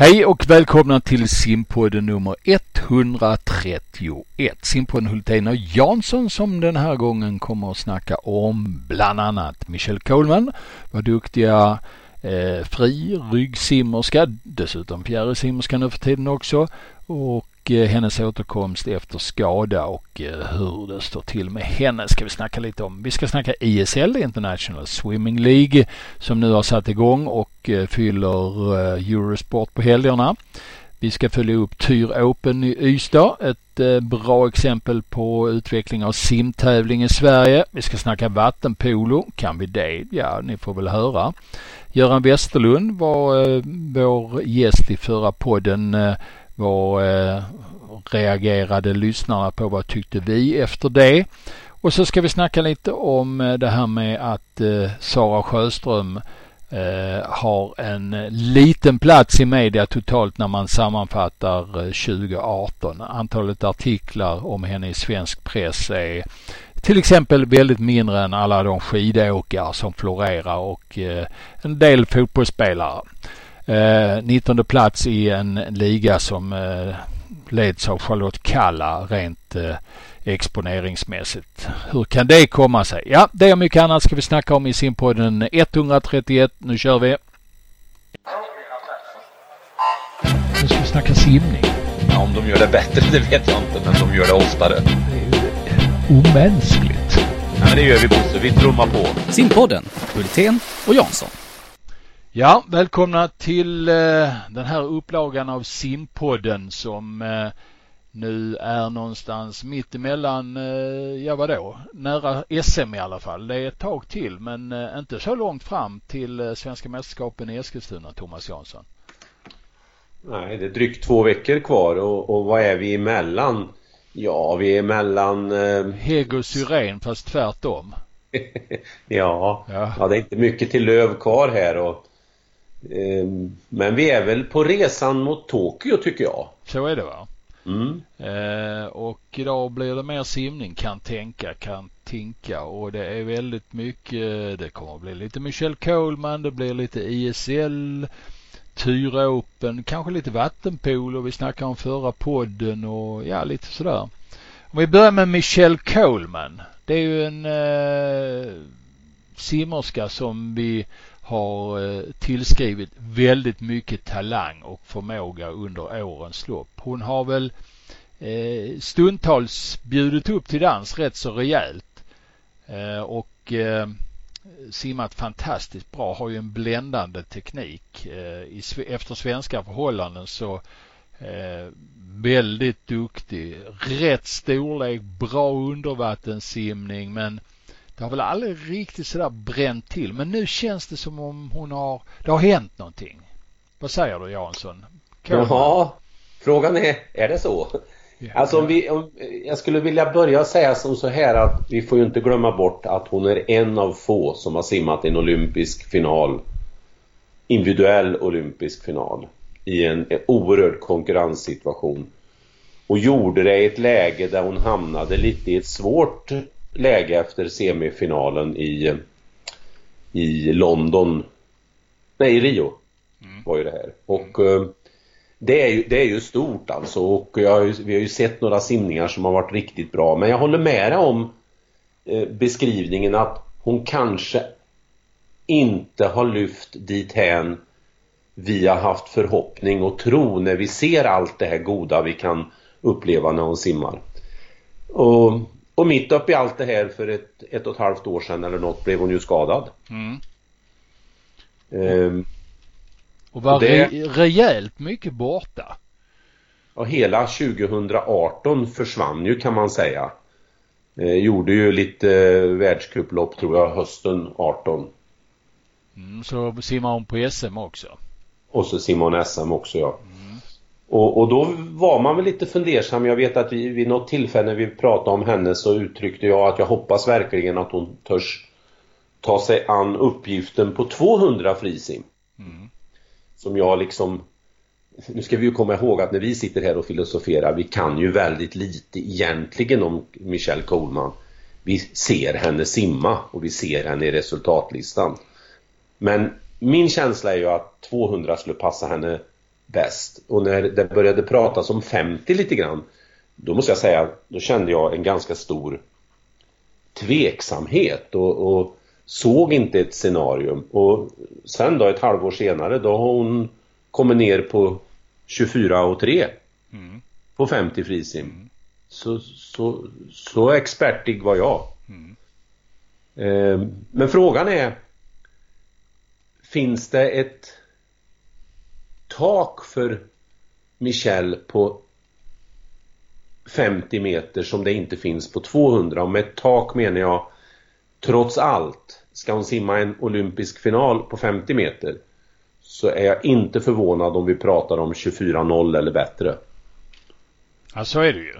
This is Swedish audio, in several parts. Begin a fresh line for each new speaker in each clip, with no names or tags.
Hej och välkomna till simpodden nummer 131. Simpodden Hultén och Jansson som den här gången kommer att snacka om bland annat Michelle Coleman, vad duktiga eh, fri ryggsimmerska, dessutom fjärilsimmerska nu för tiden också och Eh, hennes återkomst efter skada och eh, hur det står till med henne ska vi snacka lite om. Vi ska snacka ISL, International Swimming League, som nu har satt igång och eh, fyller Eurosport på helgerna. Vi ska följa upp Tyr Open i Ystad, ett bra exempel på utveckling av simtävling i Sverige. Vi ska snacka vattenpolo. Kan vi det? Ja, ni får väl höra. Göran Westerlund var vår gäst i förra podden vad eh, reagerade lyssnarna på? Vad tyckte vi efter det? Och så ska vi snacka lite om eh, det här med att eh, Sara Sjöström eh, har en liten plats i media totalt när man sammanfattar eh, 2018. Antalet artiklar om henne i svensk press är till exempel väldigt mindre än alla de skidåkare som florerar och eh, en del fotbollsspelare. Eh, 19 plats i en liga som eh, leds av Charlotte Kalla rent eh, exponeringsmässigt. Hur kan det komma sig? Ja, det och mycket annat ska vi snacka om i simpodden 131. Nu kör vi! Nu ska vi snacka simning.
Ja, om de gör det bättre det vet jag inte, men de gör det oftare. Det är
ju omänskligt.
Ja, men det gör vi Bosse. Vi trummar på.
Simpodden, Hultén och Jansson.
Ja, välkomna till eh, den här upplagan av Simpodden som eh, nu är någonstans mitt emellan, eh, ja vadå, nära SM i alla fall. Det är ett tag till men inte så långt fram till Svenska mästerskapen i Eskilstuna, Thomas Jansson.
Nej, det är drygt två veckor kvar och, och vad är vi emellan? Ja, vi är mellan...
Eh... Heg och Syren fast tvärtom.
ja, ja, ja, det är inte mycket till löv kvar här och men vi är väl på resan mot Tokyo tycker jag.
Så är det va? Mm. Eh, och idag blir det mer simning kan tänka, kan tinka och det är väldigt mycket. Det kommer att bli lite Michelle Coleman, det blir lite ISL, Tyra Open, kanske lite vattenpolo. Vi snackade om förra podden och ja, lite sådär. Om vi börjar med Michelle Coleman. Det är ju en eh, simmerska som vi har eh, tillskrivit väldigt mycket talang och förmåga under årens lopp. Hon har väl eh, stundtals bjudit upp till dans rätt så rejält eh, och simmat fantastiskt bra, har ju en bländande teknik. efter svenska förhållanden så väldigt duktig. Rätt storlek, bra undervattenssimning men det har väl aldrig riktigt sådär bränt till men nu känns det som om hon har, det har hänt någonting. Vad säger du Jansson?
Ja, frågan är, är det så? Ja, alltså om vi, om, jag skulle vilja börja säga som så här att vi får ju inte glömma bort att hon är en av få som har simmat en olympisk final. Individuell olympisk final. I en, en oerhörd konkurrenssituation. Och gjorde det i ett läge där hon hamnade lite i ett svårt läge efter semifinalen i, i London. Nej, i Rio mm. var ju det här. Och mm. det, är ju, det är ju stort alltså och jag, vi har ju sett några simningar som har varit riktigt bra. Men jag håller med dig om eh, beskrivningen att hon kanske inte har lyft dit hän vi har haft förhoppning och tro när vi ser allt det här goda vi kan uppleva när hon simmar. Och och mitt uppe i allt det här för ett, ett och ett halvt år sedan eller något blev hon ju skadad. Mm.
Um, och var och det, re rejält mycket borta.
Ja, hela 2018 försvann ju kan man säga. Eh, gjorde ju lite eh, världscuplopp tror jag hösten 18.
Mm, så simmar hon på SM också?
Och så simmar hon SM också ja. Och, och, då var man väl lite fundersam. Jag vet att vi, vid något tillfälle när vi pratade om henne så uttryckte jag att jag hoppas verkligen att hon törs ta sig an uppgiften på 200 frisim. Mm. Som jag liksom nu ska vi ju komma ihåg att när vi sitter här och filosoferar, vi kan ju väldigt lite egentligen om Michelle Coleman. Vi ser henne simma och vi ser henne i resultatlistan. Men min känsla är ju att 200 skulle passa henne bäst. Och när det började pratas om 50 lite grann, då måste jag säga, då kände jag en ganska stor tveksamhet och, och såg inte ett scenarium. Och sen då ett halvår senare, då har hon kommit ner på 24 och 3 mm. på 50 frisim. Mm. Så, så, så expertig var jag. Mm. Eh, men frågan är Finns det ett tak för Michel på 50 meter som det inte finns på 200 och med ett tak menar jag trots allt ska hon simma en olympisk final på 50 meter så är jag inte förvånad om vi pratar om 24-0 eller bättre.
Ja, så är det ju.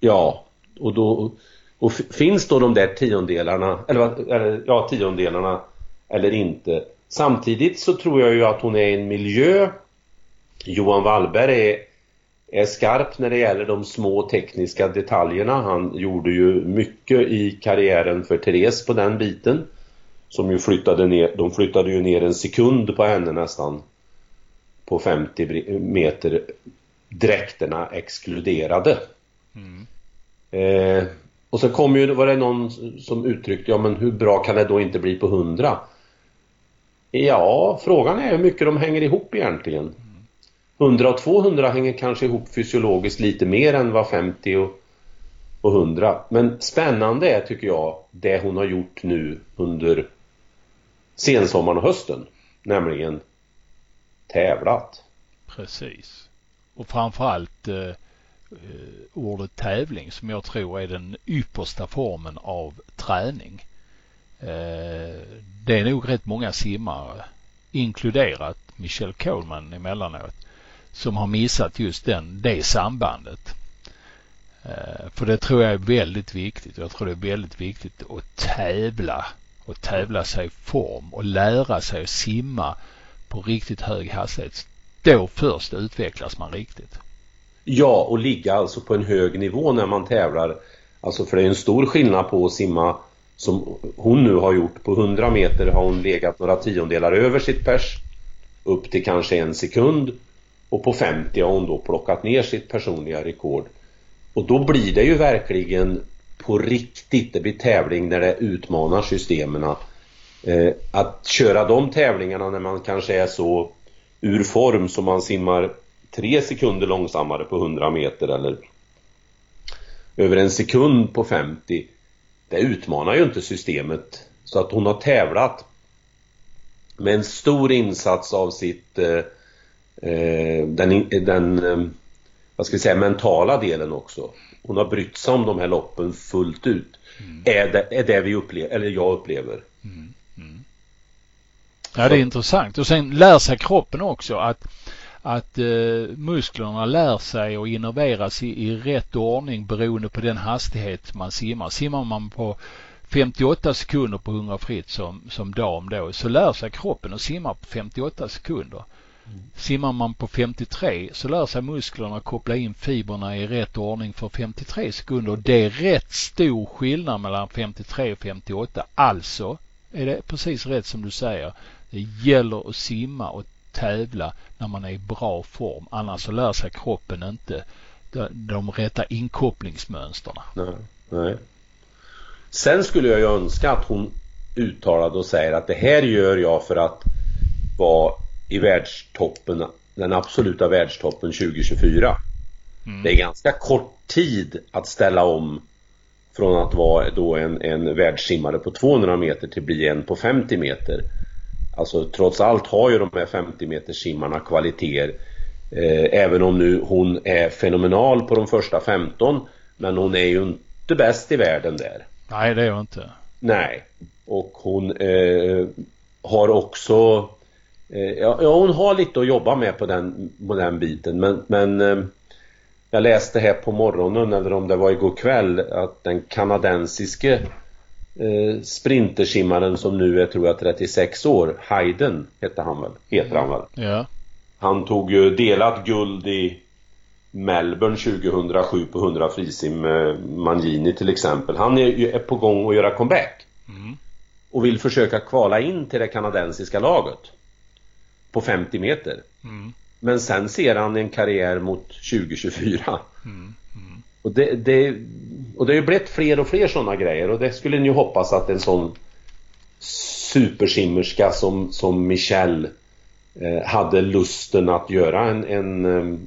Ja, och då och finns då de där tiondelarna eller, eller ja, tiondelarna eller inte. Samtidigt så tror jag ju att hon är i en miljö Johan Wallberg är, är skarp när det gäller de små tekniska detaljerna. Han gjorde ju mycket i karriären för Therese på den biten. Som ju flyttade ner, de flyttade ju ner en sekund på henne nästan. På 50 meter. Dräkterna exkluderade. Mm. Eh, och så kom ju, var det någon som uttryckte, ja men hur bra kan det då inte bli på 100? Ja, frågan är hur mycket de hänger ihop egentligen. 100 och 200 hänger kanske ihop fysiologiskt lite mer än vad 50 och, och 100. Men spännande är tycker jag det hon har gjort nu under sensommaren och hösten. Nämligen tävlat.
Precis. Och framförallt eh, eh, ordet tävling som jag tror är den yppersta formen av träning. Eh, det är nog rätt många simmare, inkluderat Michelle Coleman emellanåt, som har missat just den, det sambandet. Eh, för det tror jag är väldigt viktigt. Jag tror det är väldigt viktigt att tävla och tävla sig i form och lära sig att simma på riktigt hög hastighet. Då först utvecklas man riktigt.
Ja, och ligga alltså på en hög nivå när man tävlar. Alltså för det är en stor skillnad på att simma som hon nu har gjort. På 100 meter har hon legat några tiondelar över sitt pers upp till kanske en sekund och på 50 har hon då plockat ner sitt personliga rekord. Och då blir det ju verkligen på riktigt, det blir tävling när det utmanar systemen. Eh, att köra de tävlingarna när man kanske är så ur form som man simmar tre sekunder långsammare på 100 meter eller över en sekund på 50 det utmanar ju inte systemet så att hon har tävlat med en stor insats av sitt eh den, den eh, vad ska vi säga, mentala delen också. Hon har brytt sig om de här loppen fullt ut. Mm. Är, det, är det vi upplever, eller jag upplever. Mm. Mm.
Ja, det är intressant. Och sen lär sig kroppen också att att eh, musklerna lär sig att innerveras i, i rätt ordning beroende på den hastighet man simmar. Simmar man på 58 sekunder på 100 fritt som, som dam då så lär sig kroppen att simma på 58 sekunder. Simmar man på 53 så lär sig musklerna koppla in fibrerna i rätt ordning för 53 sekunder. Det är rätt stor skillnad mellan 53 och 58. Alltså är det precis rätt som du säger. Det gäller att simma och tävla när man är i bra form. Annars så lär sig kroppen inte de, de rätta inkopplingsmönstren.
Nej, nej. Sen skulle jag ju önska att hon uttalade och säger att det här gör jag för att vara i världstoppen, den absoluta världstoppen 2024. Mm. Det är ganska kort tid att ställa om från att vara då en, en världssimmare på 200 meter till bli en på 50 meter. Alltså trots allt har ju de här 50 meters simmarna kvaliteter. Eh, även om nu hon är fenomenal på de första 15 men hon är ju inte bäst i världen där.
Nej det är hon inte.
Nej. Och hon eh, har också ja, hon har lite att jobba med på den, på den biten men, men eh, jag läste här på morgonen eller om det var igår kväll att den kanadensiske eh, sprintersimmaren som nu är tror jag 36 år, Hayden hette han väl, heter han väl?
Ja.
Han tog ju delat guld i Melbourne 2007 på 100 frisim med Mangini till exempel. Han är, är på gång att göra comeback. Mm. Och vill försöka kvala in till det kanadensiska laget. På 50 meter. Mm. Men sen ser han en karriär mot 2024. Mm. Mm. Och, det, det, och det har ju blivit fler och fler sådana grejer och det skulle ni ju hoppas att en sån supersimmerska som, som Michelle eh, hade lusten att göra en, en, eh,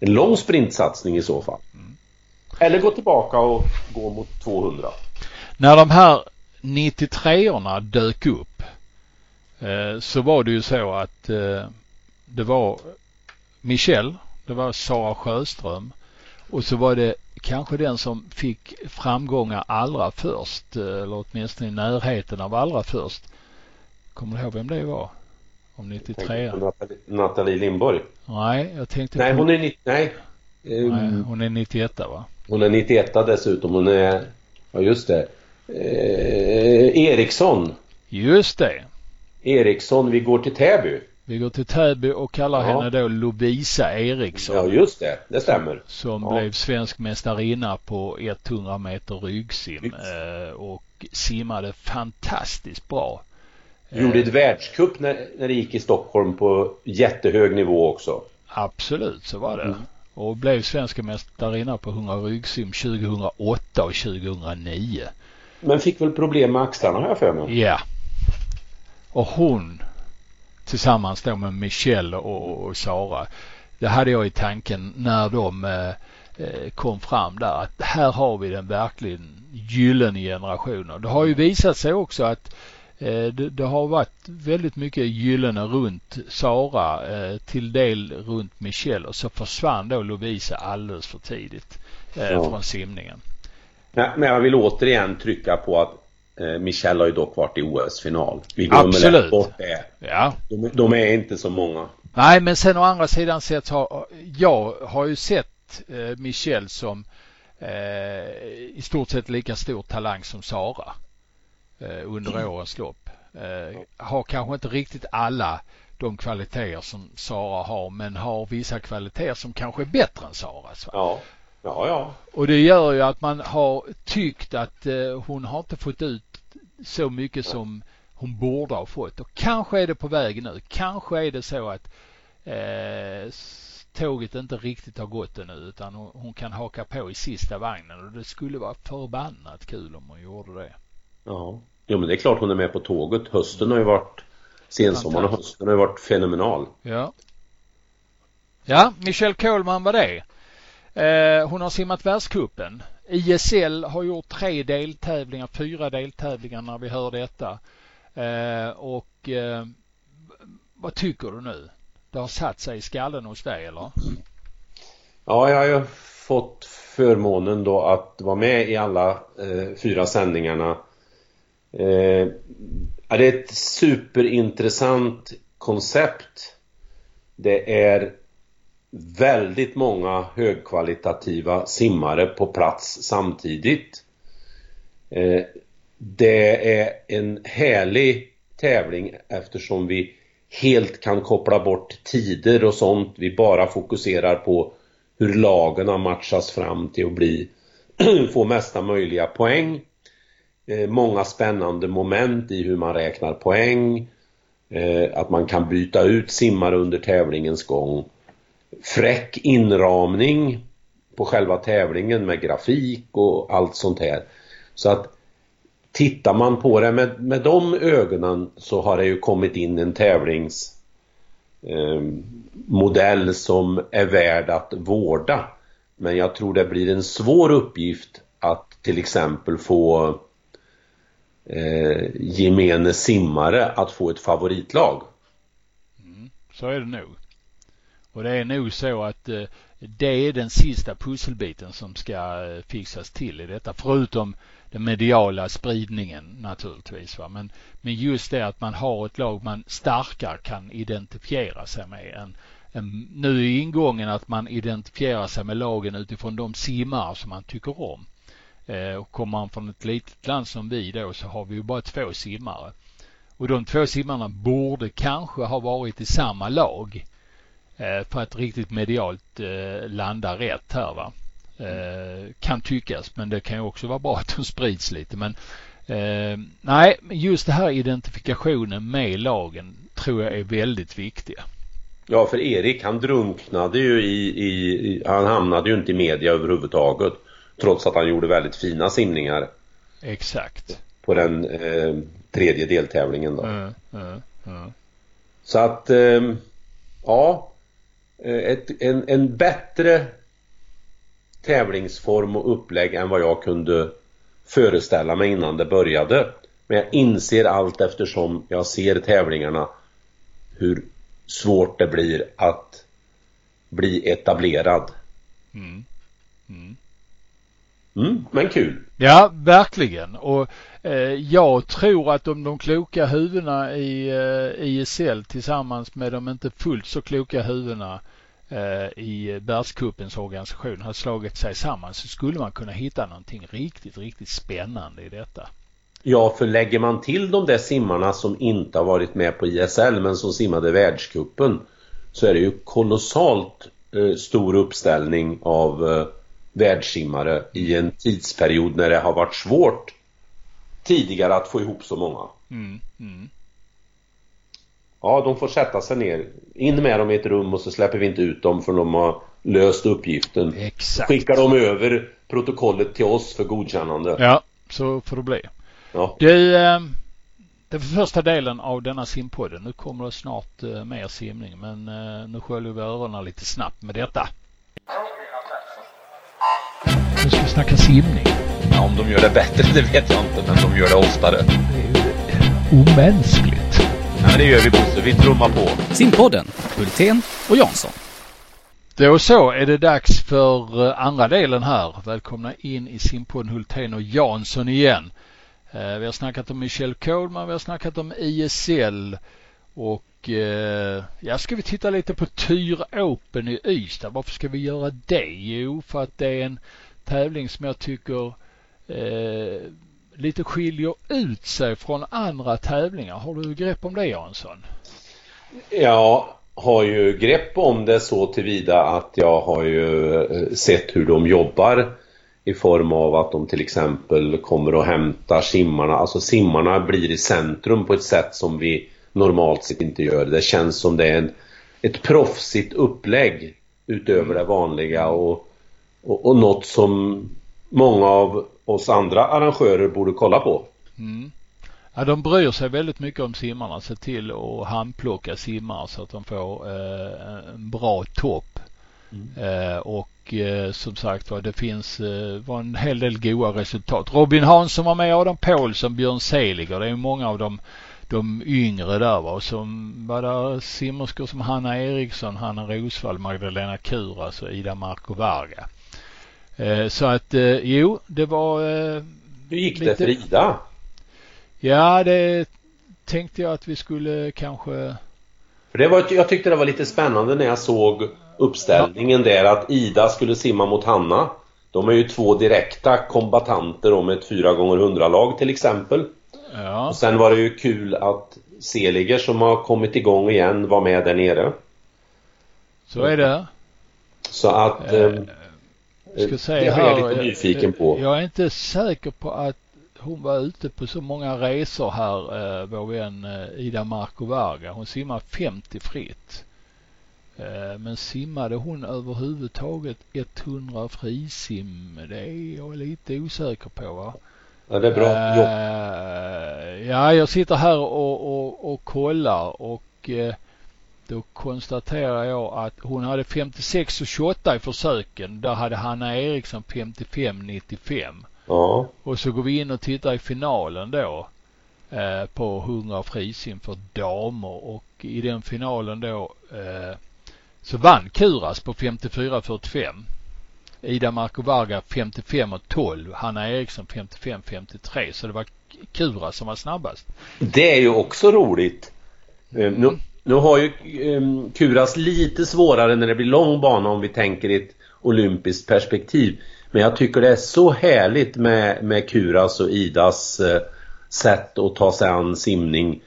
en lång sprintsatsning i så fall. Mm. Eller gå tillbaka och gå mot 200.
När de här 93orna dök upp eh, så var det ju så att eh, det var Michelle, det var Sara Sjöström och så var det kanske den som fick framgångar allra först eller åtminstone i närheten av allra först. Kommer du ihåg vem det var? Om 93
Nathalie, Lindborg?
Nej, jag tänkte
Nej, hon är, nej. nej,
hon är 91 va?
Hon är 91 dessutom. Hon är, ja just det. Eh, Eriksson.
Just det.
Eriksson, vi går till Täby.
Vi går till Täby och kallar ja. henne då Lovisa Eriksson.
Ja just det, det stämmer.
Som ja. blev svensk mästarinna på 100 meter ryggsim eh, och simmade fantastiskt bra.
Gjorde ett världscup när, när det gick i Stockholm på jättehög nivå också.
Absolut, så var det. Mm. Och blev svenska mästarinna på 100 ryggsim 2008 och 2009.
Men fick väl problem med axlarna har jag för mig.
Ja. Och hon tillsammans då med Michelle och, och Sara. Det hade jag i tanken när de eh, eh, kom fram där att här har vi den verkligen gyllene generationen. Det har ju visat sig också att eh, det, det, har varit väldigt mycket gyllene runt Sara eh, till del runt Michelle och så försvann då Lovisa alldeles för tidigt eh, från simningen.
Men jag vill återigen trycka på att Eh, Michelle har ju dock varit i OS-final. Vi glömmer Absolut. bort det. Ja. De, de, är inte så många.
Nej, men sen å andra sidan sett har jag har ju sett eh, Michelle som eh, i stort sett lika stor talang som Sara eh, under mm. årens lopp. Eh, har kanske inte riktigt alla de kvaliteter som Sara har men har vissa kvaliteter som kanske är bättre än Saras.
Ja. Ja, ja.
Och det gör ju att man har tyckt att eh, hon har inte fått ut så mycket som hon borde ha fått. Och kanske är det på väg nu. Kanske är det så att eh, tåget inte riktigt har gått ännu utan hon, hon, kan haka på i sista vagnen och det skulle vara förbannat kul om hon gjorde det.
Ja, jo men det är klart hon är med på tåget. Hösten har ju varit sensommaren och hösten har ju varit fenomenal.
Ja. Ja, Michelle Kohlman var det. Eh, hon har simmat världskuppen. ISL har gjort tre deltävlingar, fyra deltävlingar när vi hör detta. Eh, och eh, vad tycker du nu? Det har satt sig i skallen hos dig eller?
Ja, jag har ju fått förmånen då att vara med i alla eh, fyra sändningarna. Eh, det är ett superintressant koncept. Det är väldigt många högkvalitativa simmare på plats samtidigt. Eh, det är en härlig tävling eftersom vi helt kan koppla bort tider och sånt. Vi bara fokuserar på hur lagen matchas fram till att bli få mesta möjliga poäng. Eh, många spännande moment i hur man räknar poäng. Eh, att man kan byta ut simmare under tävlingens gång fräck inramning på själva tävlingen med grafik och allt sånt här. Så att tittar man på det med, med de ögonen så har det ju kommit in en tävlingsmodell eh, som är värd att vårda. Men jag tror det blir en svår uppgift att till exempel få eh, gemene simmare att få ett favoritlag.
Mm, så är det nog. Och det är nog så att eh, det är den sista pusselbiten som ska eh, fixas till i detta. Förutom den mediala spridningen naturligtvis. Va? Men, men just det att man har ett lag man starkare kan identifiera sig med. En, en, nu är ingången att man identifierar sig med lagen utifrån de simmar som man tycker om. Eh, och kommer man från ett litet land som vi då så har vi ju bara två simmare. Och de två simmarna borde kanske ha varit i samma lag Eh, för att riktigt medialt eh, landa rätt här va. Eh, kan tyckas men det kan ju också vara bra att de sprids lite men nej just det här identifikationen med lagen tror jag är väldigt viktiga.
Ja, för Erik han drunknade ju i, i, han hamnade ju inte i media överhuvudtaget. Trots att han gjorde väldigt fina simningar.
Exakt.
På den eh, tredje deltävlingen då.
Mm, mm, mm.
Så att, eh, ja. Ett, en, en bättre tävlingsform och upplägg än vad jag kunde föreställa mig innan det började. Men jag inser allt eftersom jag ser tävlingarna hur svårt det blir att bli etablerad. Mm. Mm. Mm, men kul.
Ja, verkligen. Och eh, Eh, jag tror att om de kloka huvudena i eh, ISL tillsammans med de inte fullt så kloka huvudena eh, i världscupens organisation har slagit sig samman så skulle man kunna hitta någonting riktigt, riktigt spännande i detta.
Ja, för lägger man till de där simmarna som inte har varit med på ISL men som simmade världskuppen så är det ju kolossalt stor uppställning av världssimmare i en tidsperiod när det har varit svårt tidigare att få ihop så många. Mm, mm. Ja, de får sätta sig ner. In med dem i ett rum och så släpper vi inte ut dem för de har löst uppgiften.
Exakt.
Skickar de över protokollet till oss för godkännande.
Ja, så får det bli. Ja. Du, eh, det var första delen av denna simpodden. Nu kommer det snart eh, mer simning men eh, nu sköljer vi öronen lite snabbt med detta. Nu ska vi snacka simning.
Ja, om de gör det bättre det vet jag inte men de gör det oftare. Det
är ju omänskligt.
Ja, men det gör vi Bosse. Vi trummar på.
Simpodden, Hultén och Jansson.
Då så är det dags för andra delen här. Välkomna in i simpodden Hultén och Jansson igen. Eh, vi har snackat om Michelle Coleman, vi har snackat om ISL och eh, ja, ska vi titta lite på Tyr Open i Ystad. Varför ska vi göra det? Jo, för att det är en tävling som jag tycker eh, lite skiljer ut sig från andra tävlingar. Har du grepp om det Jansson?
Jag har ju grepp om det så tillvida att jag har ju eh, sett hur de jobbar i form av att de till exempel kommer och hämtar simmarna. Alltså simmarna blir i centrum på ett sätt som vi normalt sett inte gör. Det känns som det är en, ett proffsigt upplägg utöver det vanliga och, och, och något som många av oss andra arrangörer borde kolla på. Mm.
Ja, de bryr sig väldigt mycket om simmarna, ser till att handplocka simmare så att de får eh, en bra topp. Mm. Eh, och eh, som sagt var det finns eh, var en hel del goda resultat. Robin Hansson var med, Adam Paulsson, Björn Seliger. Det är många av dem de yngre där va. Och som var där simmerskor som Hanna Eriksson, Hanna Rosvall, Magdalena Kuras och Ida Marco Varga. Eh, så att eh, jo, det var eh,
Hur gick lite... det för Ida?
Ja, det tänkte jag att vi skulle kanske
för det var, jag tyckte det var lite spännande när jag såg uppställningen där att Ida skulle simma mot Hanna. De är ju två direkta kombatanter om ett 4 gånger 100 lag till exempel. Ja. Och sen var det ju kul att Seliger som har kommit igång igen var med där nere.
Så är det.
Så att... Eh, eh
ska säga det är jag lite nyfiken på. Jag är inte säker på att hon var ute på så många resor här, eh, vår vän eh, Ida Marco Varga. Hon simmar 50 fritt. Eh, men simmade hon överhuvudtaget 100 frisim? Det är jag lite osäker på va?
Ja, det är bra
uh, Ja, jag sitter här och, och, och kollar och uh, då konstaterar jag att hon hade 56 och 28 i försöken. Där hade Hanna Eriksson 55 95. Ja. Och så går vi in och tittar i finalen då eh, på 100 frisim för damer och i den finalen då eh, så vann Kuras på 54-45. Ida Marco Varga 55 och 12. Hanna Eriksson 55-53. Så det var Kuras som var snabbast.
Det är ju också roligt. Mm. Nu, nu har ju um, Kuras lite svårare när det blir lång bana om vi tänker i ett olympiskt perspektiv. Men jag tycker det är så härligt med, med Kuras och Idas eh, sätt att ta sig an simning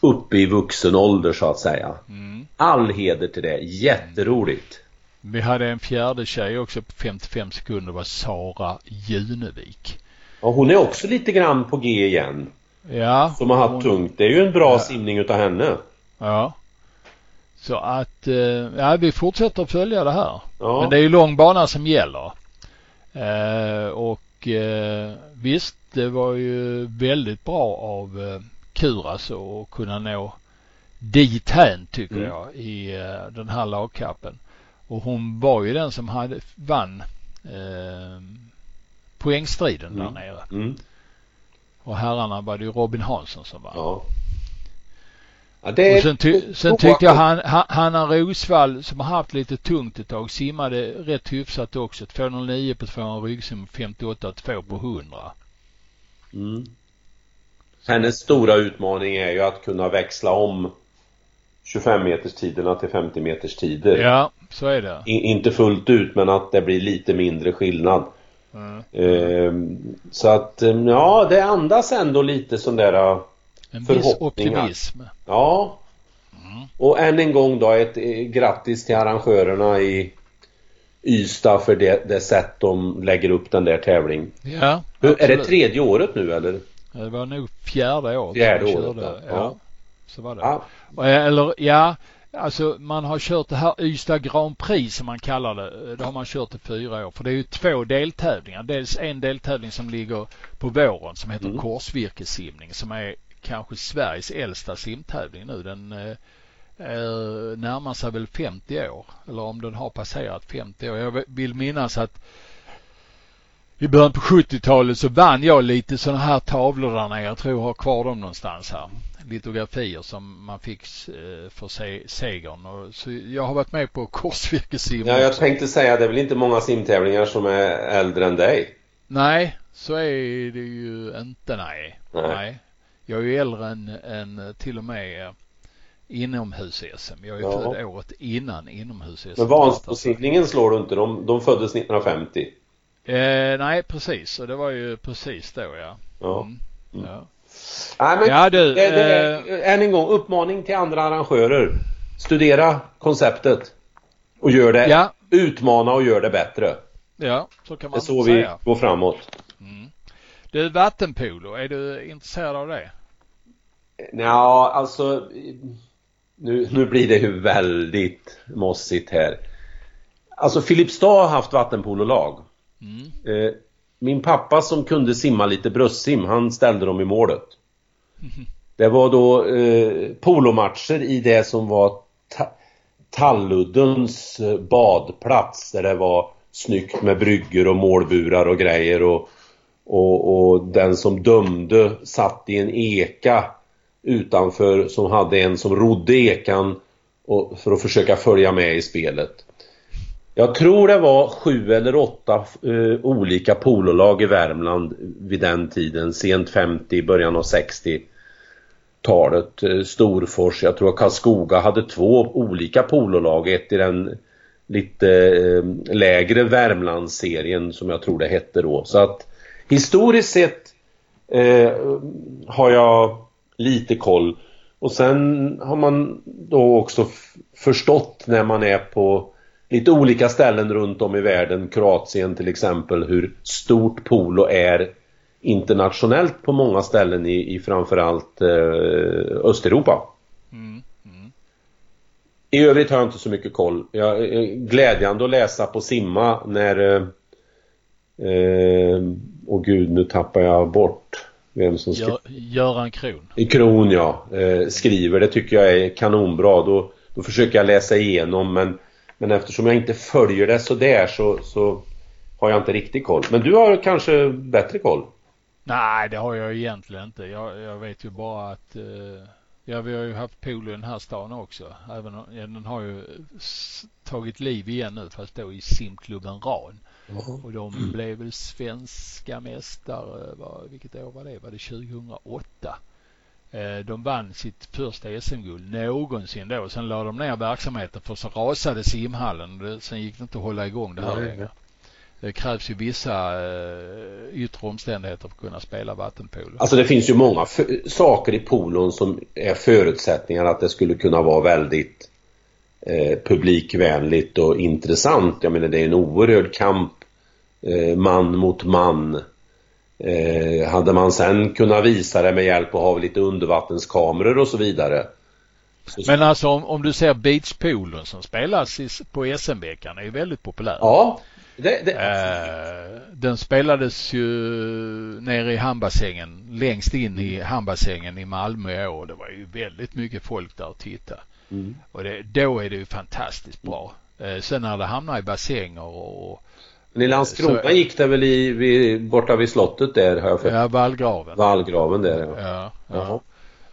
uppe i vuxen ålder så att säga. Mm. All heder till det, jätteroligt.
Vi hade en fjärde tjej också på 55 sekunder, var Sara Junevik.
Ja, hon är också lite grann på G igen.
Ja.
Som har haft hon... tungt. Det är ju en bra ja. simning utav henne.
Ja. Så att, eh, ja vi fortsätter att följa det här.
Ja.
Men det är ju lång bana som gäller. Eh, och eh, visst, det var ju väldigt bra av Kuras att kunna nå dithän tycker
Mm.
jag i den här lagkappen. Och hon var ju den som hade vann eh, poängstriden
Mm.
där nere.
Mm.
Och herrarna var det ju Robin Hansson som vann.
Ja. Ja det
Och sen, ty, sen tyckte jag han, han, Hanna Rosvall som har haft lite tungt ett tag simmade rätt hyfsat också. 209 på 200 ryggsim, 58 2 på 100.
Mm. Hennes stora utmaning är ju att kunna växla om 25 meters tiderna till 50 meters tider.
Ja, så är det.
I, inte fullt ut men att det blir lite mindre skillnad.
Mm.
Ehm, så att, ehm, ja det andas ändå lite sån där,
En viss optimism.
ja. Och än en gång då ett eh, grattis till arrangörerna i Ystad för det, det sätt de lägger upp den där tävlingen.
Ja,
Hur- Är det
absolut.
tredje året nu eller?
Det var nog fjärde året.
Fjärde året, ja.
Ja. Så var det.
Ja.
Eh, Eller ja, alltså man har kört det här Ystad Grand Prix som man kallar det. Det har man kört i fyra år. För det är ju två deltävlingar. Dels en deltävling som ligger på våren som heter
Mm.
korsvirkessimning som är kanske Sveriges äldsta simtävling nu. Den eh, närmar sig väl 50 år. Eller om den har passerat 50 år. Jag vill minnas att i början på 70-talet så vann jag lite sådana här tavlor där nere. Jag tror jag har kvar dem någonstans här. Litografier som man fick eh, för se segern. Och, så jag har varit med på korsvirkesim
Ja, jag tänkte säga det är väl inte många simtävlingar som är äldre än dig?
Nej, så är det ju inte nej.
Nej.
nej. Jag är ju äldre än, än till och med inomhus-SM. Jag är
Ja.
född året innan inomhus-SM.
Men Vansbrosimningen slår du inte, de, de föddes 1950.
Eh, nej, precis. Och det var ju precis då ja.
Ja.
Mm.
Mm.
ja.
Nej, men
Ja, du,
det, det, än en gång, uppmaning till andra arrangörer. Studera konceptet. Och gör det,
Ja,
utmana och gör det bättre.
ja, så kan
Det är
man
så vi
säga.
går framåt.
Mm. Du, vattenpolo, är du intresserad av det?
Ja, alltså nu, nu blir det ju väldigt mossigt här. Alltså Filipstad har haft vattenpololag.
Mm.
Eh, min pappa som kunde simma lite bröstsim, han ställde dem i målet. Det var då eh, polomatcher i det som var ta Talluddens eh, badplats där det var snyggt med bryggor och målburar och grejer och, och, och den som dömde satt i en eka utanför som hade en som rodde ekan och, för att försöka följa med i spelet. Jag tror det var sju eller åtta eh, olika pololag i Värmland vid den tiden, sent 50, början av 60-talet. Eh, Storfors, jag tror Karlskoga hade två olika pololag, ett i den lite eh, lägre Värmlandsserien som jag tror det hette då. Så att historiskt sett eh, har jag lite koll. Och sen har man då också förstått när man är på lite olika ställen runt om i världen, Kroatien till exempel, hur stort polo är internationellt på många ställen i, i framförallt eh, Östeuropa.
Mm. Mm.
I övrigt har jag inte så mycket koll. Jag, eh, glädjande att läsa på simma när... Eh, eh, åh gud, nu tappar jag bort vem som.
Gör, Göran Kron.
I Kron ja, eh, skriver. Det tycker jag är kanonbra. Då, då försöker jag läsa igenom men, men eftersom jag inte följer det så där så, så har jag inte riktigt koll. Men du har kanske bättre koll?
Nej, det har jag egentligen inte. Jag, jag vet ju bara att eh, ja, vi har ju haft polo i den här stan också. Även ja, den har ju tagit liv igen nu fast då i simklubben Ran. Och de blev väl svenska mästare, vad, vilket år var det? Var det 2008? Eh, De vann sitt första SM-guld någonsin då. Sen la de ner verksamheten för så rasade simhallen. Sen gick det inte att hålla igång det här längre. Det krävs ju vissa eh, yttre omständigheter för att kunna spela vattenpolo.
Alltså det finns ju många saker i polon som är förutsättningar att det skulle kunna vara väldigt eh, publikvänligt och intressant. Jag menar det är en oerhörd kamp man mot man. Eh, hade man sen kunnat visa det med hjälp av lite undervattenskameror och så vidare
Men alltså om, om du ser beachpoolen som spelas i, på SM-veckan är ju väldigt populär.
Ja, det, det,
Eh, den spelades ju nere i hamnbassängen, längst in i hamnbassängen i Malmö i år. Det var ju väldigt mycket folk där och titta.
Mm.
Och det, då är det ju fantastiskt bra. Eh, sen när det hamnar i bassänger och,
Men i Landskrona
Så-
gick det väl i, vid, borta vid slottet där har jag för
ja, vallgraven.
Vallgraven där ja.
Ja, ja.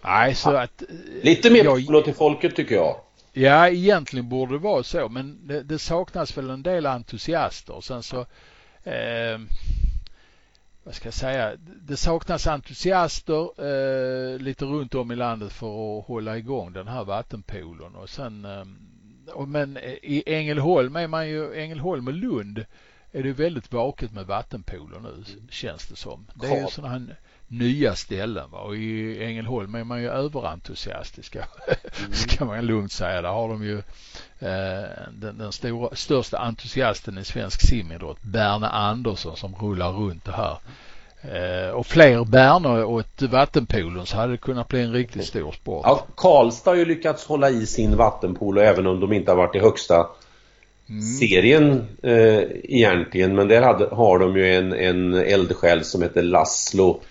Nej, så att... eh,
Lite mer
jag-
polo till folket tycker jag.
Ja, egentligen borde det vara så, men det, det saknas väl en del entusiaster. Sen så, eh, vad ska jag säga, det saknas entusiaster eh, lite runt om i landet för att hålla igång den här vattenpoolen. Och sen, eh, och men i Ängelholm är man ju, Ängelholm och Lund är det väldigt vaket med vattenpooler nu känns det som. Det är ju sådana här nya ställen va? och i Ängelholm är man ju överentusiastiska ska man lugnt säga. Där har de ju eh, den, den stora, största entusiasten i svensk simidrott, Berne Andersson som rullar runt det här. Eh, och fler Bernor åt vattenpoolen så hade det kunnat bli en riktigt stor sport.
Ja, Karlstad har ju lyckats hålla i sin vattenpolo även om de inte har varit i högsta
Mm.
serien eh, egentligen. Men där hade, har de ju en, en eldsjäl som heter Laszlo.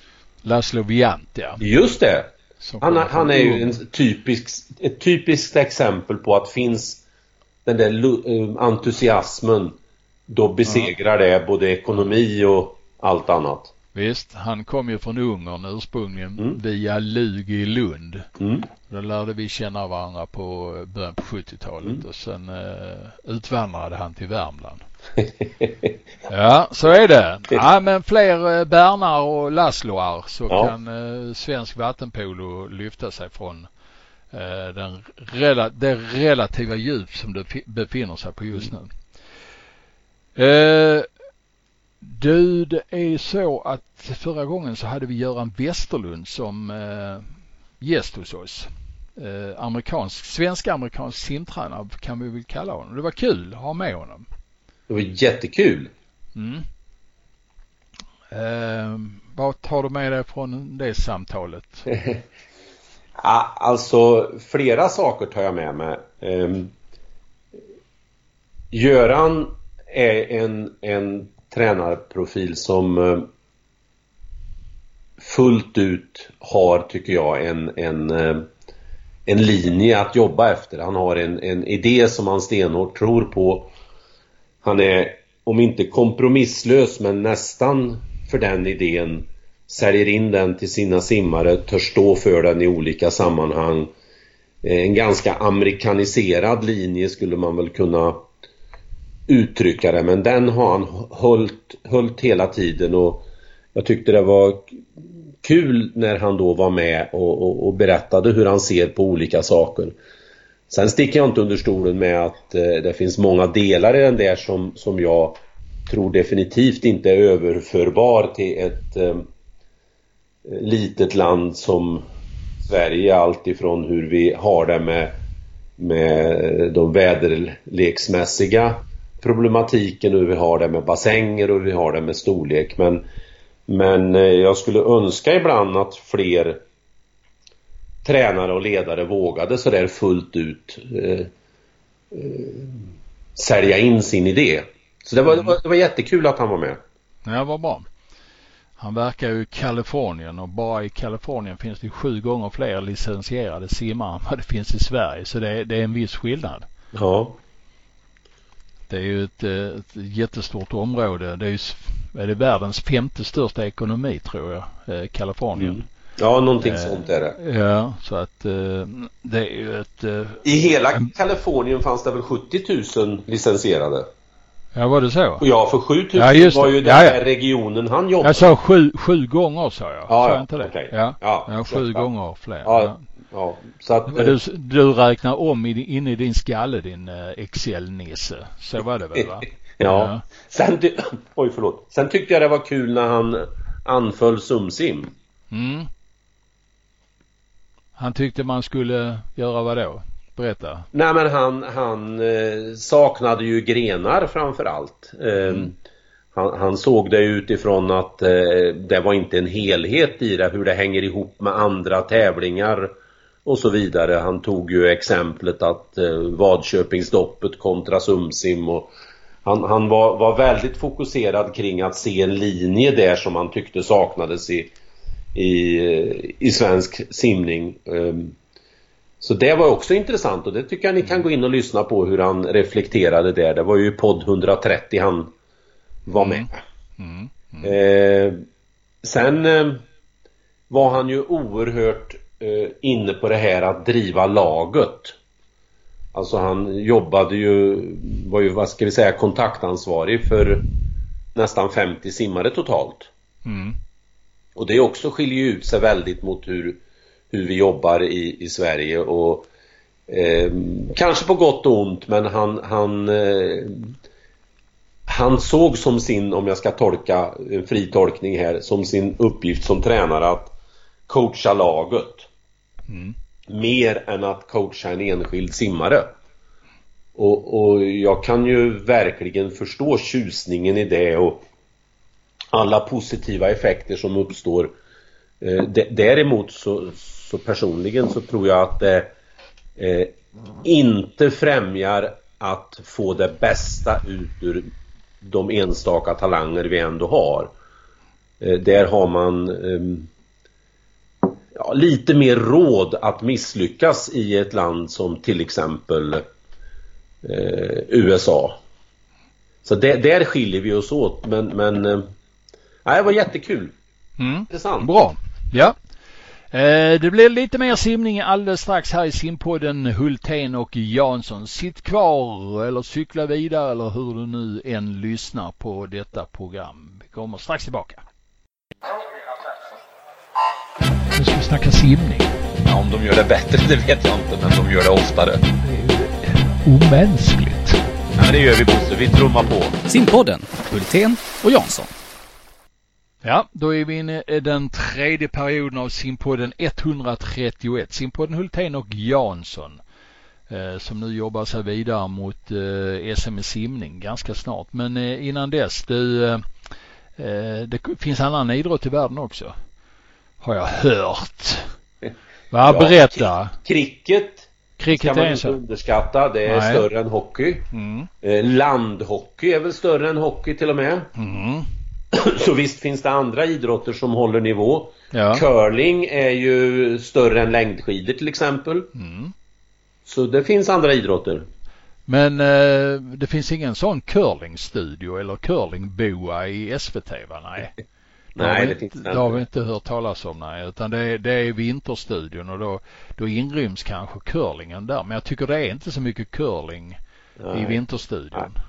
Laszlo Viant ja.
Just det!
som
Han, han är ju en typisk, ett typiskt exempel på att finns den där eh, entusiasmen då besegrar det både ekonomi och allt annat.
Visst, han kom ju från Ungern ursprungligen
Mm.
via i Lund.
Mm.
Då lärde vi känna varandra på början på 70-talet
Mm.
och sen eh, utvandrade han till Värmland. Ja, så är det. Ja, men fler eh, Bernar och Laszloar så
Ja.
kan eh, svensk vattenpolo lyfta sig från eh, den rela- det relativa djup som det fi- befinner sig på just nu. Eh, du, det är så att förra gången så hade vi Göran Westerlund som eh, gäst hos oss. Eh, amerikansk, svensk-amerikansk simtränare kan vi väl kalla honom. Det var kul att ha med honom.
Det var jättekul.
Mm. Eh, vad tar du med dig från det samtalet?
Ja, alltså flera saker tar jag med mig. Um, Göran är en, en tränarprofil som eh, fullt ut har, tycker jag, en, en, eh, en linje att jobba efter. Han har en, en idé som han stenhårt tror på. Han är, om inte kompromisslös, men nästan för den idén. Säljer in den till sina simmare, törs stå för den i olika sammanhang. Eh, en ganska amerikaniserad linje skulle man väl kunna uttrycka det, men den har han hållit, hållit hela tiden och jag tyckte det var kul när han då var med och, och, och berättade hur han ser på olika saker. Sen sticker jag inte under stolen med att eh, det finns många delar i den där som, som jag tror definitivt inte är överförbar till ett eh, litet land som Sverige. Allt ifrån hur vi har det med, med de väderleksmässiga problematiken, hur vi har det med bassänger och hur vi har det med storlek. Men, men eh, jag skulle önska ibland att fler tränare och ledare vågade sådär fullt ut eh, eh, sälja in sin idé. Så det var, det, var, det var jättekul att han var med.
Ja, vad bra. Han verkar ju i Kalifornien och bara i Kalifornien finns det sju gånger fler licensierade simmare än vad det finns i Sverige. Så det det är en viss skillnad.
Ja.
Det är ju ett, eh, ett jättestort område. Det är ju är det världens femte största ekonomi tror jag, eh, Kalifornien.
Mm. Ja, någonting
Eh,
sånt är det.
Ja, så att eh, det är ju ett, eh,
I hela Kalifornien fanns det väl 70 000 licensierade?
ja var det så?
Ja, för 7 000
Ja,
var ju den
Ja, ja.
regionen han jobbade
Jag sa sju, sju gånger sa jag.
Ja,
sa
ja,
inte det?
okej.
Ja,
Ja,
sju gånger fler.
Ja,
Ja.
Ja, så att...
Du, du räknar om i, din- inne i din skalle din eh, Excel-nisse. Så var det väl va?
ja. Sen, ty- oj, förlåt. Sen tyckte jag det var kul när han anföll Sumsim.
Mm. Han tyckte man skulle göra vad då? Berätta.
Nej men han, han eh, saknade ju grenar framför allt. Eh, han, han såg det utifrån att eh, det var inte en helhet i det, hur det hänger ihop med andra tävlingar och så vidare. Han tog ju exemplet att eh, Vadköpingsdoppet kontra Sumsim och han, han var, var väldigt fokuserad kring att se en linje där som han tyckte saknades i, i, i svensk simning. Um, så det var också intressant och det tycker jag ni kan gå in och lyssna på hur han reflekterade där. Det var ju podd 130 han var med. Mm. Mm. Eh, sen eh, var han ju oerhört eh, inne på det här att driva laget. Alltså han jobbade ju, var ju vad ska vi säga kontaktansvarig för nästan 50 simmare totalt. Mm. Och det också skiljer ju ut sig väldigt mot hur, hur vi jobbar i, i Sverige och eh, kanske på gott och ont men han, han eh, han såg som sin, om jag ska tolka en fri tolkning här, som sin uppgift som tränare att coacha laget. Mm. Mer än att coacha en enskild simmare. Och, och, jag kan ju verkligen förstå tjusningen i det och alla positiva effekter som uppstår. Eh, däremot så, så, personligen så tror jag att det eh, inte främjar att få det bästa ut ur de enstaka talanger vi ändå har. Eh, där har man ehm, ja, lite mer råd att misslyckas i ett land som till exempel eh, USA. Så det, där skiljer vi oss åt men, men eh, det var jättekul.
Mm. Intressant. Bra. Ja. Eh, det blir lite mer simning alldeles strax här i simpodden Hultén och Jansson. Sitt kvar eller cykla vidare eller hur du nu än lyssnar på detta program. Vi kommer strax tillbaka. Snacka simning.
Ja, om de gör det bättre det vet jag inte, men de gör det oftare.
Det är ju omänskligt.
Ja, men det gör vi Bosse, vi trummar på.
Simpodden, Hultén och Jansson.
Ja, då är vi inne i den tredje perioden av simpodden 131. Simpodden Hultén och Jansson eh, som nu jobbar sig vidare mot eh, SM i simning ganska snart. Men eh, innan dess, du, eh, det finns annan idrott i världen också. Har jag hört. Va, ja, berätta.
Cricket Cricket ska man inte underskatta. Det är Nej. större än hockey. Mm. Eh, landhockey är väl större än hockey till och med. Mm. Så visst finns det andra idrotter som håller nivå. Ja. Curling är ju större än längdskidor till exempel. Mm. Så det finns andra idrotter.
Men eh, det finns ingen sån curlingstudio eller curlingboa i SVT va? Nej.
nej, det, det finns inte.
Det har vi inte hört talas om nej, utan det är, det är Vinterstudion och då, då inryms kanske curlingen där. Men jag tycker det är inte så mycket curling nej. i Vinterstudion. Nej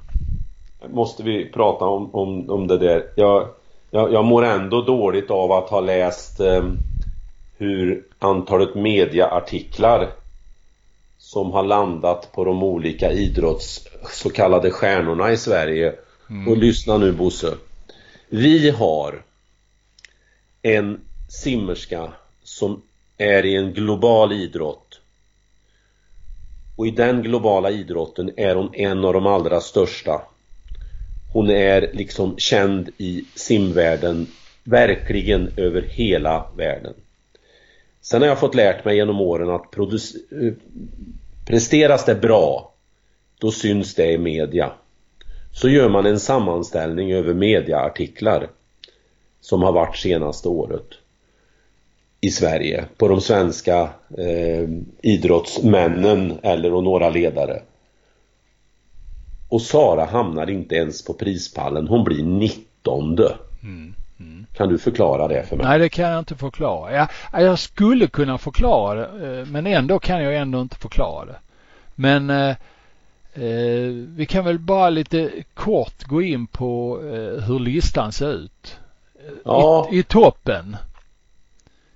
måste vi prata om, om, om det där. Jag, jag, jag mår ändå dåligt av att ha läst eh, hur antalet mediaartiklar som har landat på de olika idrotts så kallade stjärnorna i Sverige. Mm. Och lyssna nu Bosse. Vi har en simmerska som är i en global idrott. Och i den globala idrotten är hon en av de allra största. Hon är liksom känd i simvärlden verkligen över hela världen. Sen har jag fått lärt mig genom åren att eh, presteras det bra då syns det i media. Så gör man en sammanställning över mediaartiklar som har varit senaste året i Sverige på de svenska eh, idrottsmännen eller och några ledare. Och Sara hamnar inte ens på prispallen. Hon blir nittonde. Mm. Mm. Kan du förklara det för mig?
Nej, det kan jag inte förklara. Jag, jag skulle kunna förklara det, eh, men ändå kan jag ändå inte förklara det. Men eh, eh, vi kan väl bara lite kort gå in på eh, hur listan ser ut. Ja. I, I, toppen.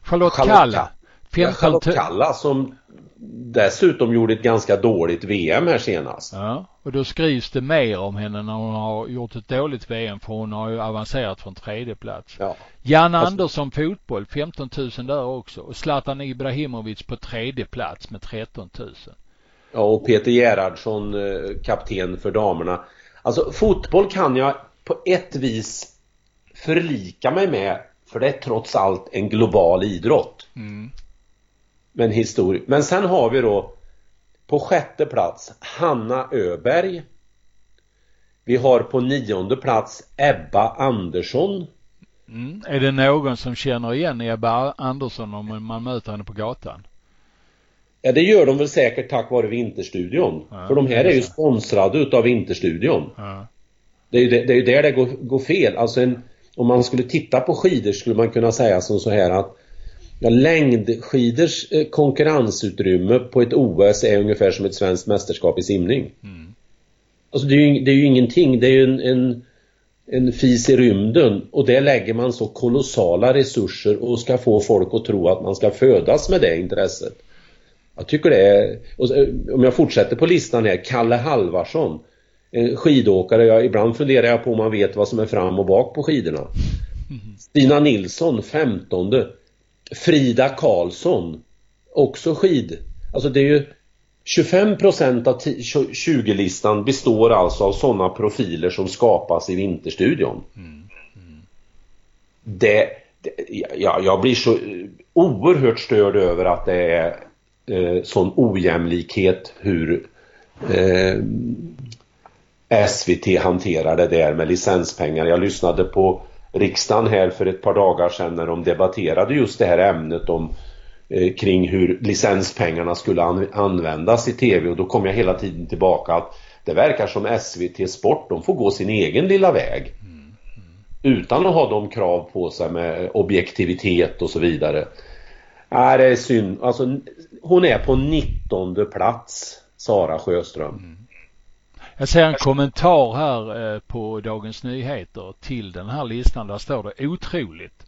Charlotte, Charlotte Kalla.
15 Charlotte Kalla som dessutom gjorde ett ganska dåligt VM här senast.
Ja, och då skrivs det mer om henne när hon har gjort ett dåligt VM för hon har ju avancerat från tredje plats. Ja. Jan alltså... Andersson fotboll 15 000 där också och Zlatan Ibrahimovic på tredje plats med 13 000.
Ja och Peter Gerhardsson eh, kapten för damerna. Alltså fotboll kan jag på ett vis förlika mig med för det är trots allt en global idrott. Mm. Men historiskt. Men sen har vi då på sjätte plats Hanna Öberg. Vi har på nionde plats Ebba Andersson.
Mm. Är det någon som känner igen Ebba Andersson om man möter henne på gatan?
Ja det gör de väl säkert tack vare Vinterstudion. Ja, För de här är ju sponsrade utav Vinterstudion. Ja. Det är ju det, det, är ju där det går, går fel. Alltså en, om man skulle titta på skidor skulle man kunna säga som så här att ja, längdskidors eh, konkurrensutrymme på ett OS är ungefär som ett svenskt mästerskap i simning. Mm. Alltså det är, ju, det är ju ingenting, det är ju en, en, en fis i rymden och där lägger man så kolossala resurser och ska få folk att tro att man ska födas med det intresset. Jag tycker det är, om jag fortsätter på listan här, Kalle Halvarsson Eh, skidåkare, jag, ibland funderar jag på om man vet vad som är fram och bak på skidorna. Stina Nilsson, femtonde. Frida Karlsson, också skid. Alltså det är ju 25% av 20-listan består alltså av sådana profiler som skapas i Vinterstudion. Mm. Mm. Det, det ja, jag blir så eh, oerhört störd över att det är eh, sån ojämlikhet hur eh, SVT hanterar det där med licenspengar. Jag lyssnade på riksdagen här för ett par dagar sedan när de debatterade just det här ämnet om eh, kring hur licenspengarna skulle an användas i TV och då kom jag hela tiden tillbaka att det verkar som SVT Sport, de får gå sin egen lilla väg. Utan att ha de krav på sig med objektivitet och så vidare. Nej, det är synd. Alltså, hon är på 19 plats, Sara Sjöström. Mm.
Jag ser en kommentar här eh, på Dagens Nyheter till den här listan. Där står det otroligt.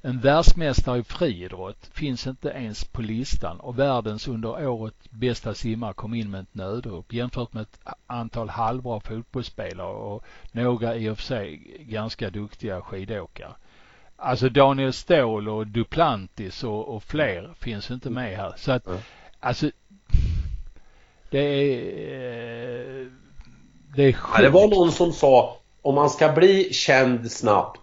En världsmästare i friidrott finns inte ens på listan och världens under året bästa simmare kom in med ett nödrop jämfört med ett antal halvbra fotbollsspelare och några i och för sig ganska duktiga skidåkare. Alltså Daniel Ståhl och Duplantis och, och fler finns inte med här. Så att, alltså det är
det, är ja, det var någon som sa om man ska bli känd snabbt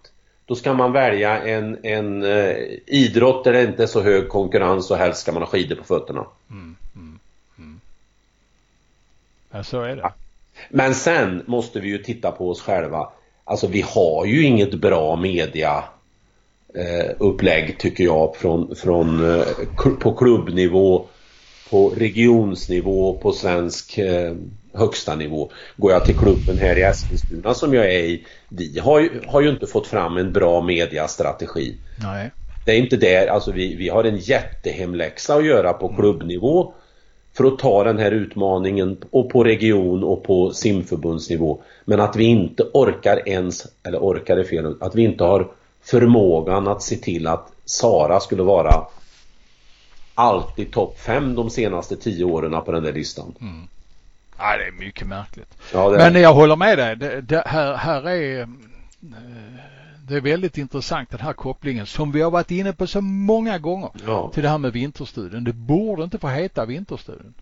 då ska man välja en, en eh, idrott där det inte är så hög konkurrens och helst ska man ha skidor på fötterna. Mm, mm,
mm. Ja, så är det. Ja.
Men sen måste vi ju titta på oss själva. Alltså vi har ju inget bra media eh, upplägg tycker jag från, från eh, på klubbnivå, på regionsnivå, på svensk eh, högsta nivå. Går jag till klubben här i Eskilstuna som jag är i, vi har ju, har ju inte fått fram en bra mediastrategi.
Nej.
Det är inte där, alltså vi, vi har en jättehemläxa att göra på klubbnivå för att ta den här utmaningen och på region och på simförbundsnivå. Men att vi inte orkar ens, eller orkar är fel, att vi inte har förmågan att se till att Sara skulle vara alltid topp 5 de senaste tio åren på den där listan. Mm.
Ja, det är mycket märkligt. Ja, Men jag håller med dig. Det, det, här, här är eh, det är väldigt intressant den här kopplingen som vi har varit inne på så många gånger ja. till det här med vinterstudien. Det borde inte få heta vinterstudien.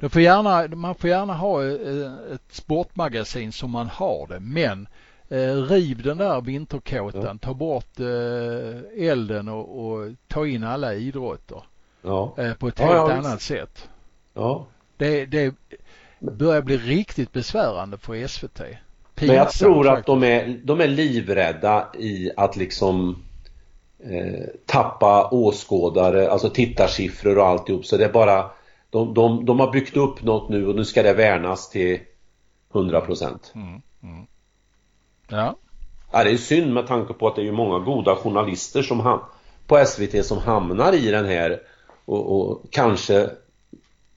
Det får gärna, man får gärna ha eh, ett sportmagasin som man har det men eh, riv den där vinterkåtan, ja. ta bort eh, elden och, och, ta in alla idrotter ja. eh, på ett helt annat sätt.
Ja.
Det, det, börjar bli riktigt besvärande för SVT. Pinsam,
Men jag tror att de är, de är livrädda i att liksom eh, tappa åskådare, alltså tittarsiffror och alltihop. Så det är bara, de, de, de har byggt upp något nu och nu ska det värnas till 100 procent. Mm, mm.
Ja.
ja. Det är synd med tanke på att det är många goda journalister som ham på SVT som hamnar i den här och, och kanske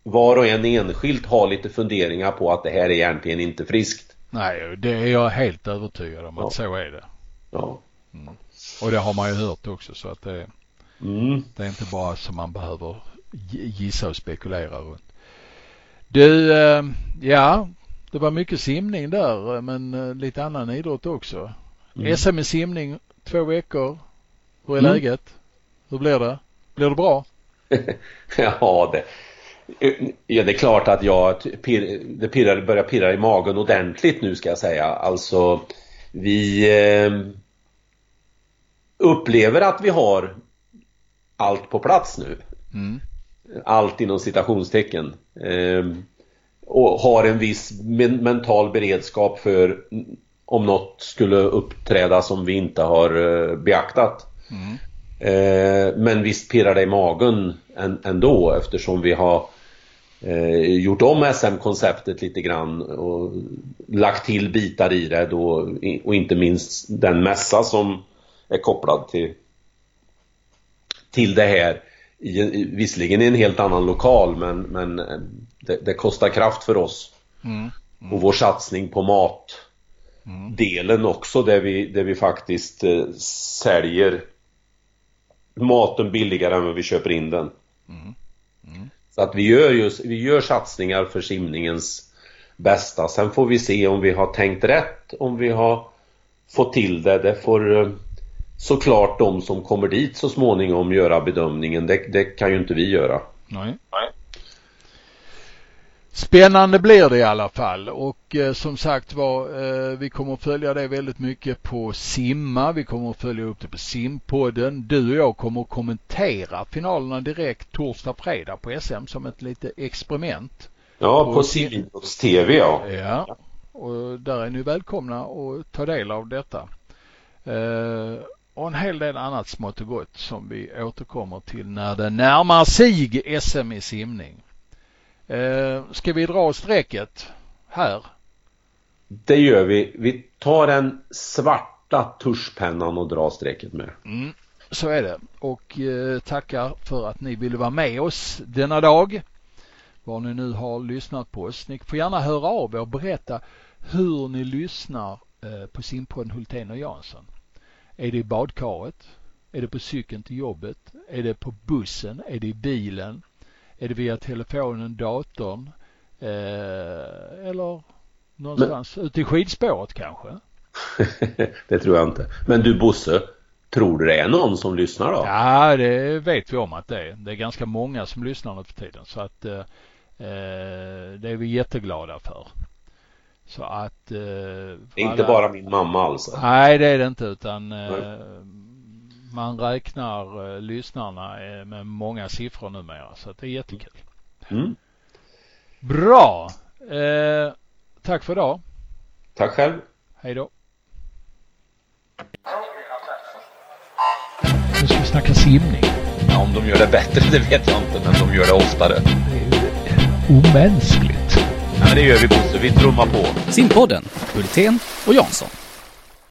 var och en enskilt har lite funderingar på att det här är egentligen inte friskt.
Nej, det är jag helt övertygad om ja. att så är det.
Ja.
Mm. Och det har man ju hört också så att det, mm. det är inte bara som man behöver gissa och spekulera runt. Du, eh, ja, det var mycket simning där men eh, lite annan idrott också. Mm. SM i simning två veckor. Hur är mm. läget? Hur blir det? Blir det bra?
ja, det, Ja, det är klart att jag det pirrar, börjar pirra i magen ordentligt nu ska jag säga. Alltså, vi eh, upplever att vi har allt på plats nu. Mm. allt inom citationstecken. Eh, och har en viss men mental beredskap för om något skulle uppträda som vi inte har eh, beaktat. Mm. Eh, men visst pirrar det i magen ändå eftersom vi har eh, gjort om SM-konceptet lite grann och lagt till bitar i det då, och inte minst den mässa som är kopplad till, till det här. I, visserligen i en helt annan lokal men, men det, det kostar kraft för oss. Mm. Mm. Och vår satsning på mat mm. också där vi, där vi faktiskt eh, säljer maten billigare än vad vi köper in den. Mm. Mm. Så att vi gör, just, vi gör satsningar för simningens bästa. Sen får vi se om vi har tänkt rätt, om vi har fått till det. Det får eh, såklart de som kommer dit så småningom göra bedömningen. Det, det kan ju inte vi göra.
Nej. Nej. Spännande blir det i alla fall och eh, som sagt var eh, vi kommer att följa det väldigt mycket på Simma. Vi kommer att följa upp det på Simpodden. Du och jag kommer att kommentera finalerna direkt torsdag, fredag på SM som ett litet experiment.
Ja, på, på Simidrotts TV ja.
Ja, och där är ni välkomna att ta del av detta. Eh, och en hel del annat smått och gott som vi återkommer till när det närmar sig SM i simning. Eh, ska vi dra strecket här?
Det gör vi. Vi tar den svarta tuschpennan och drar strecket med.
Mm, så är det. Och eh, tackar för att ni ville vara med oss denna dag. Var ni nu har lyssnat på oss. Ni får gärna höra av er och berätta hur ni lyssnar eh, på simpodden Hultén och Jansson. Är det i badkaret? Är det på cykeln till jobbet? Är det på bussen? Är det i bilen? Är det via telefonen, datorn eh, eller någonstans Men... ute i skidspåret kanske?
det tror jag inte. Men du Bosse, tror du det är någon som lyssnar då?
Ja, det vet vi om att det är. Det är ganska många som lyssnar nu för tiden så att eh, eh det är vi jätteglada för. Så att... Eh,
det är inte bara min mamma alltså?
Nej, det är det inte utan eh, man räknar eh, lyssnarna eh, med många siffror numera så att det är jättekul. Mm. Bra! Eh, tack för idag.
Tack själv.
Hej då. Nu ska vi snacka simning.
Ja, om de gör det bättre det vet jag inte, men de gör det oftare. Det
är ju omänskligt.
Ja, men det gör vi Bosse. Vi trummar på.
Simpodden, Hultén och Jansson.